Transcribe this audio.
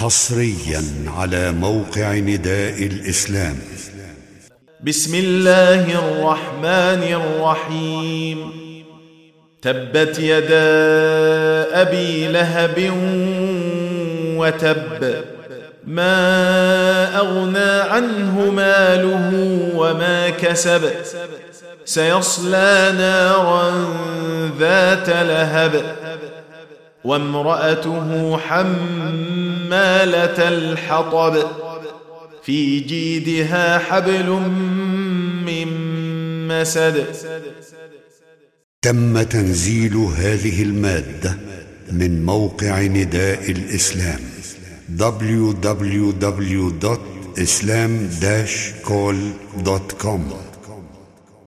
حصريا على موقع نداء الإسلام. بسم الله الرحمن الرحيم. تبت يدا أبي لهب وتب ما أغنى عنه ماله وما كسب سيصلى نارا ذات لهب. وامرأته حمالة الحطب في جيدها حبل من مسد. تم تنزيل هذه المادة من موقع نداء الإسلام www.islam-call.com